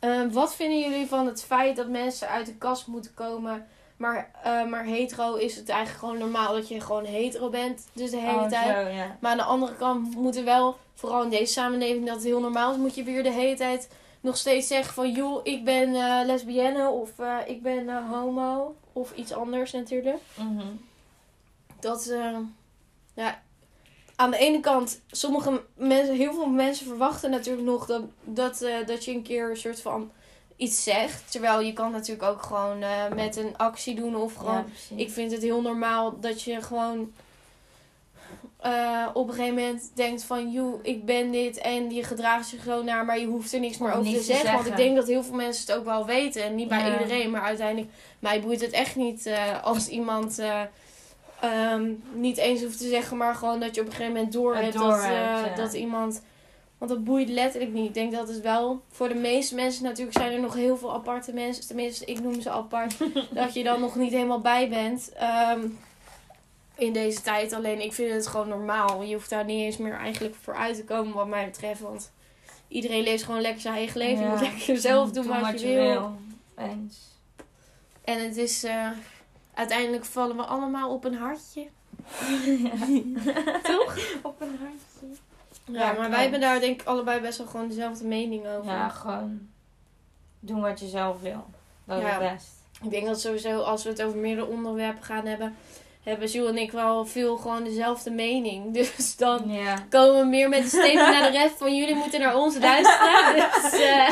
Ehm, wat vinden jullie van het feit dat mensen uit de kast moeten komen... Maar, eh, maar hetero is het eigenlijk gewoon normaal dat je gewoon hetero bent. Dus de hele Oh, tijd. zo, ja. Maar aan de andere kant moet er wel, vooral in deze samenleving, dat het heel normaal is, moet je weer de hele tijd nog steeds zeggen van joh, ik ben eh, lesbienne of eh, ik ben homo of iets anders natuurlijk. Mhm. Dat, eh, ja, aan de ene kant, sommige mensen, heel veel mensen verwachten natuurlijk nog dat, dat, eh, dat je een keer een soort van iets zegt. Terwijl je kan natuurlijk ook gewoon eh, met een actie doen of gewoon Ja, ik vind het heel normaal dat je gewoon eh, op een gegeven moment denkt van... Joe, ik ben dit en je gedraagt zich zo naar... maar je hoeft er niks meer over te zeggen. Want ik denk dat heel veel mensen het ook wel weten. En niet bij Ja. iedereen, maar uiteindelijk... Mij boeit het echt niet als iemand... eh, ehm, niet eens hoeft te zeggen, maar gewoon dat je op een gegeven moment door hebt dat, eh, ja. dat iemand. Want dat boeit letterlijk niet. Ik denk dat het wel voor de meeste mensen, natuurlijk zijn er nog heel veel aparte mensen, tenminste, ik noem ze apart, dat je dan nog niet helemaal bij bent. ehm, in deze tijd. Alleen ik vind het gewoon normaal. Je hoeft daar niet eens meer eigenlijk voor uit te komen, wat mij betreft. Want iedereen leeft gewoon lekker zijn eigen leven. Je moet lekker zelf doen wat, je wil. Eens. En het is. eh, uiteindelijk vallen we allemaal op een hartje. Toch? Op een hartje. Ja, Ja, maar wij hebben daar denk ik allebei best wel gewoon dezelfde mening over. Ja, gewoon doen wat je zelf wil. Dat is Ja. het best. Ik denk dat sowieso als we het over meerdere onderwerpen gaan hebben, hebben Jules en ik wel veel gewoon dezelfde mening. Dus dan Ja. komen we meer met de statement naar de rest van jullie moeten naar ons luisteren. Dus eh,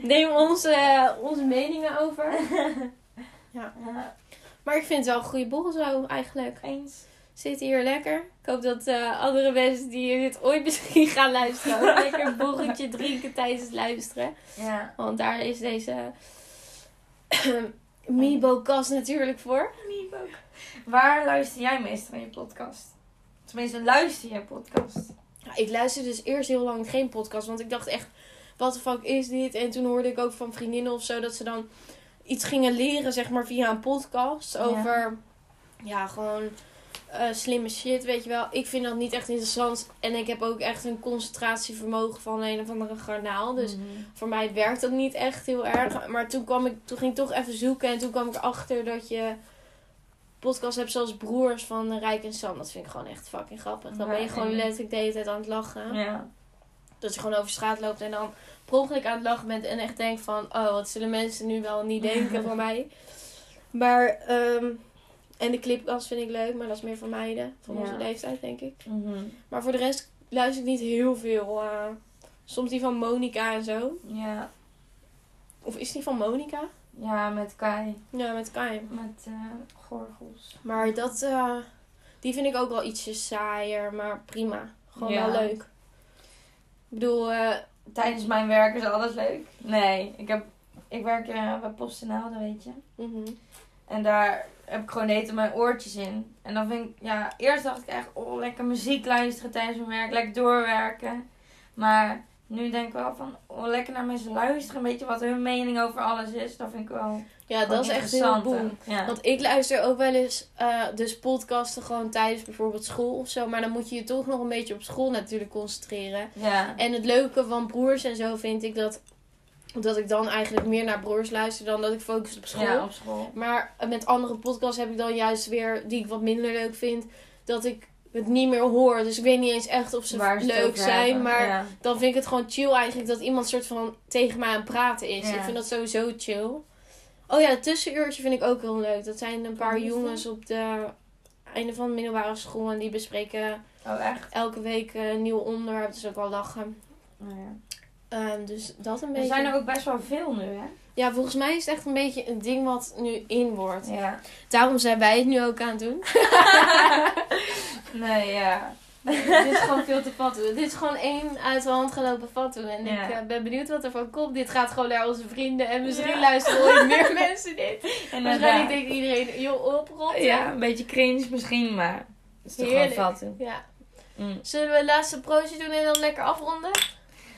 neem onze, onze meningen over. Ja. Maar ik vind het wel een goede borrel zo eigenlijk. eens. Zit hier lekker. Ik hoop dat eh, andere mensen die dit ooit misschien gaan luisteren ook lekker een borreltje drinken tijdens het luisteren. Ja. Want daar is deze Mibo-kast natuurlijk voor. Waar luister jij meestal naar je podcast? Tenminste, luister je podcast? Ik luisterde dus eerst heel lang geen podcast. Want ik dacht echt, wat de fuck is dit? En toen hoorde ik ook van vriendinnen of zo dat ze dan iets gingen leren, zeg maar, via een podcast. Over, ja, gewoon eh, slimme shit, weet je wel. Ik vind dat niet echt interessant. En ik heb ook echt een concentratievermogen van een of andere garnaal. Dus Mhm. voor mij werkt dat niet echt heel erg. Maar toen, kwam ik, toen ging ik toch even zoeken. En toen kwam ik erachter dat je podcasts hebt zoals Broers van Rijk en Sam. Dat vind ik gewoon echt fucking grappig. Dan ben je gewoon letterlijk de hele tijd aan het lachen. Ja. Dat je gewoon over straat loopt en dan per ongeluk aan het lachen bent. En echt denkt van, oh, wat zullen mensen nu wel niet denken van mij. Maar, ehm, en de clipkast vind ik leuk. Maar dat is meer voor meiden. Van onze leeftijd, denk ik. Mhm. Maar voor de rest luister ik niet heel veel. eh, soms die van Monica en zo. Ja. Of is die van Monica? Ja, met Kai. Ja, met Kai. Met eh gorgels. Maar dat, eh, die vind ik ook wel ietsje saaier, maar prima. Gewoon Ja. wel leuk. Ik bedoel, eh, Tijdens mijn werk is alles leuk. Nee, ik, heb, ik werk eh, bij PostNL, dat weet je. mhm. En daar heb ik gewoon tijd mijn oortjes in. En dan vind ik, ja, eerst dacht ik echt, oh, lekker muziek luisteren tijdens mijn werk, lekker doorwerken. Maar nu denk ik wel van, oh, lekker naar mensen luisteren, een beetje wat hun mening over alles is. Dat vind ik wel ja, dat is echt heel boem. Ja. Want ik luister ook wel eens eh, dus podcasten gewoon tijdens bijvoorbeeld school of zo. Maar dan moet je je toch nog een beetje op school natuurlijk concentreren. ja. En het leuke van broers en zo vind ik dat, dat ik dan eigenlijk meer naar broers luister dan dat ik focus op school. ja, op school. Maar met andere podcasts heb ik dan juist weer, die ik wat minder leuk vind, dat ik het niet meer hoor. Dus ik weet niet eens echt of ze leuk zijn. hebben. Maar Ja. dan vind ik het gewoon chill eigenlijk dat iemand soort van tegen mij aan het praten is. Ja. Ik vind dat sowieso chill. Oh ja, het tussenuurtje vind ik ook heel leuk. Dat zijn een paar jongens op de einde van de middelbare school. En die bespreken Oh, echt? elke week een nieuw onderwerp. Dus ook wel lachen. Nou ja. Ehm, dus dat een Er beetje. zijn er ook best wel veel nu, hè? Ja, volgens mij is het echt een beetje een ding wat nu in wordt. Ja. Daarom zijn wij het nu ook aan het doen. Nee, ja. dit is gewoon veel te fatu. Dit is gewoon één uit de hand gelopen fatu. En Ja. ik eh, ben benieuwd wat er van komt. Dit gaat gewoon naar onze vrienden. En misschien Ja. luisteren ooit meer mensen dit. En Waarschijnlijk denkt iedereen, joh, oprot. Ja, een beetje cringe misschien, maar het is toch gewoon hè? ja. Mm. Zullen we een laatste proostje doen en dan lekker afronden?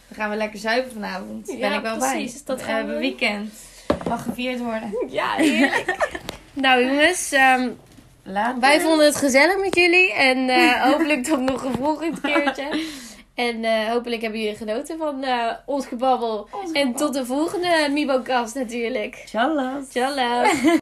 Dan gaan we lekker zuipen vanavond. Ja, ben ik wel precies, bij. dat we hebben we. weekend. Mag gevierd worden. Ja, heerlijk. nou jongens, ehm, Later. wij vonden het gezellig met jullie. En eh, hopelijk tot nog een volgend keertje. En eh, hopelijk hebben jullie genoten van eh, ons gebabbel. En tot de volgende Mibo-kast natuurlijk. Tjallas. Tjallah.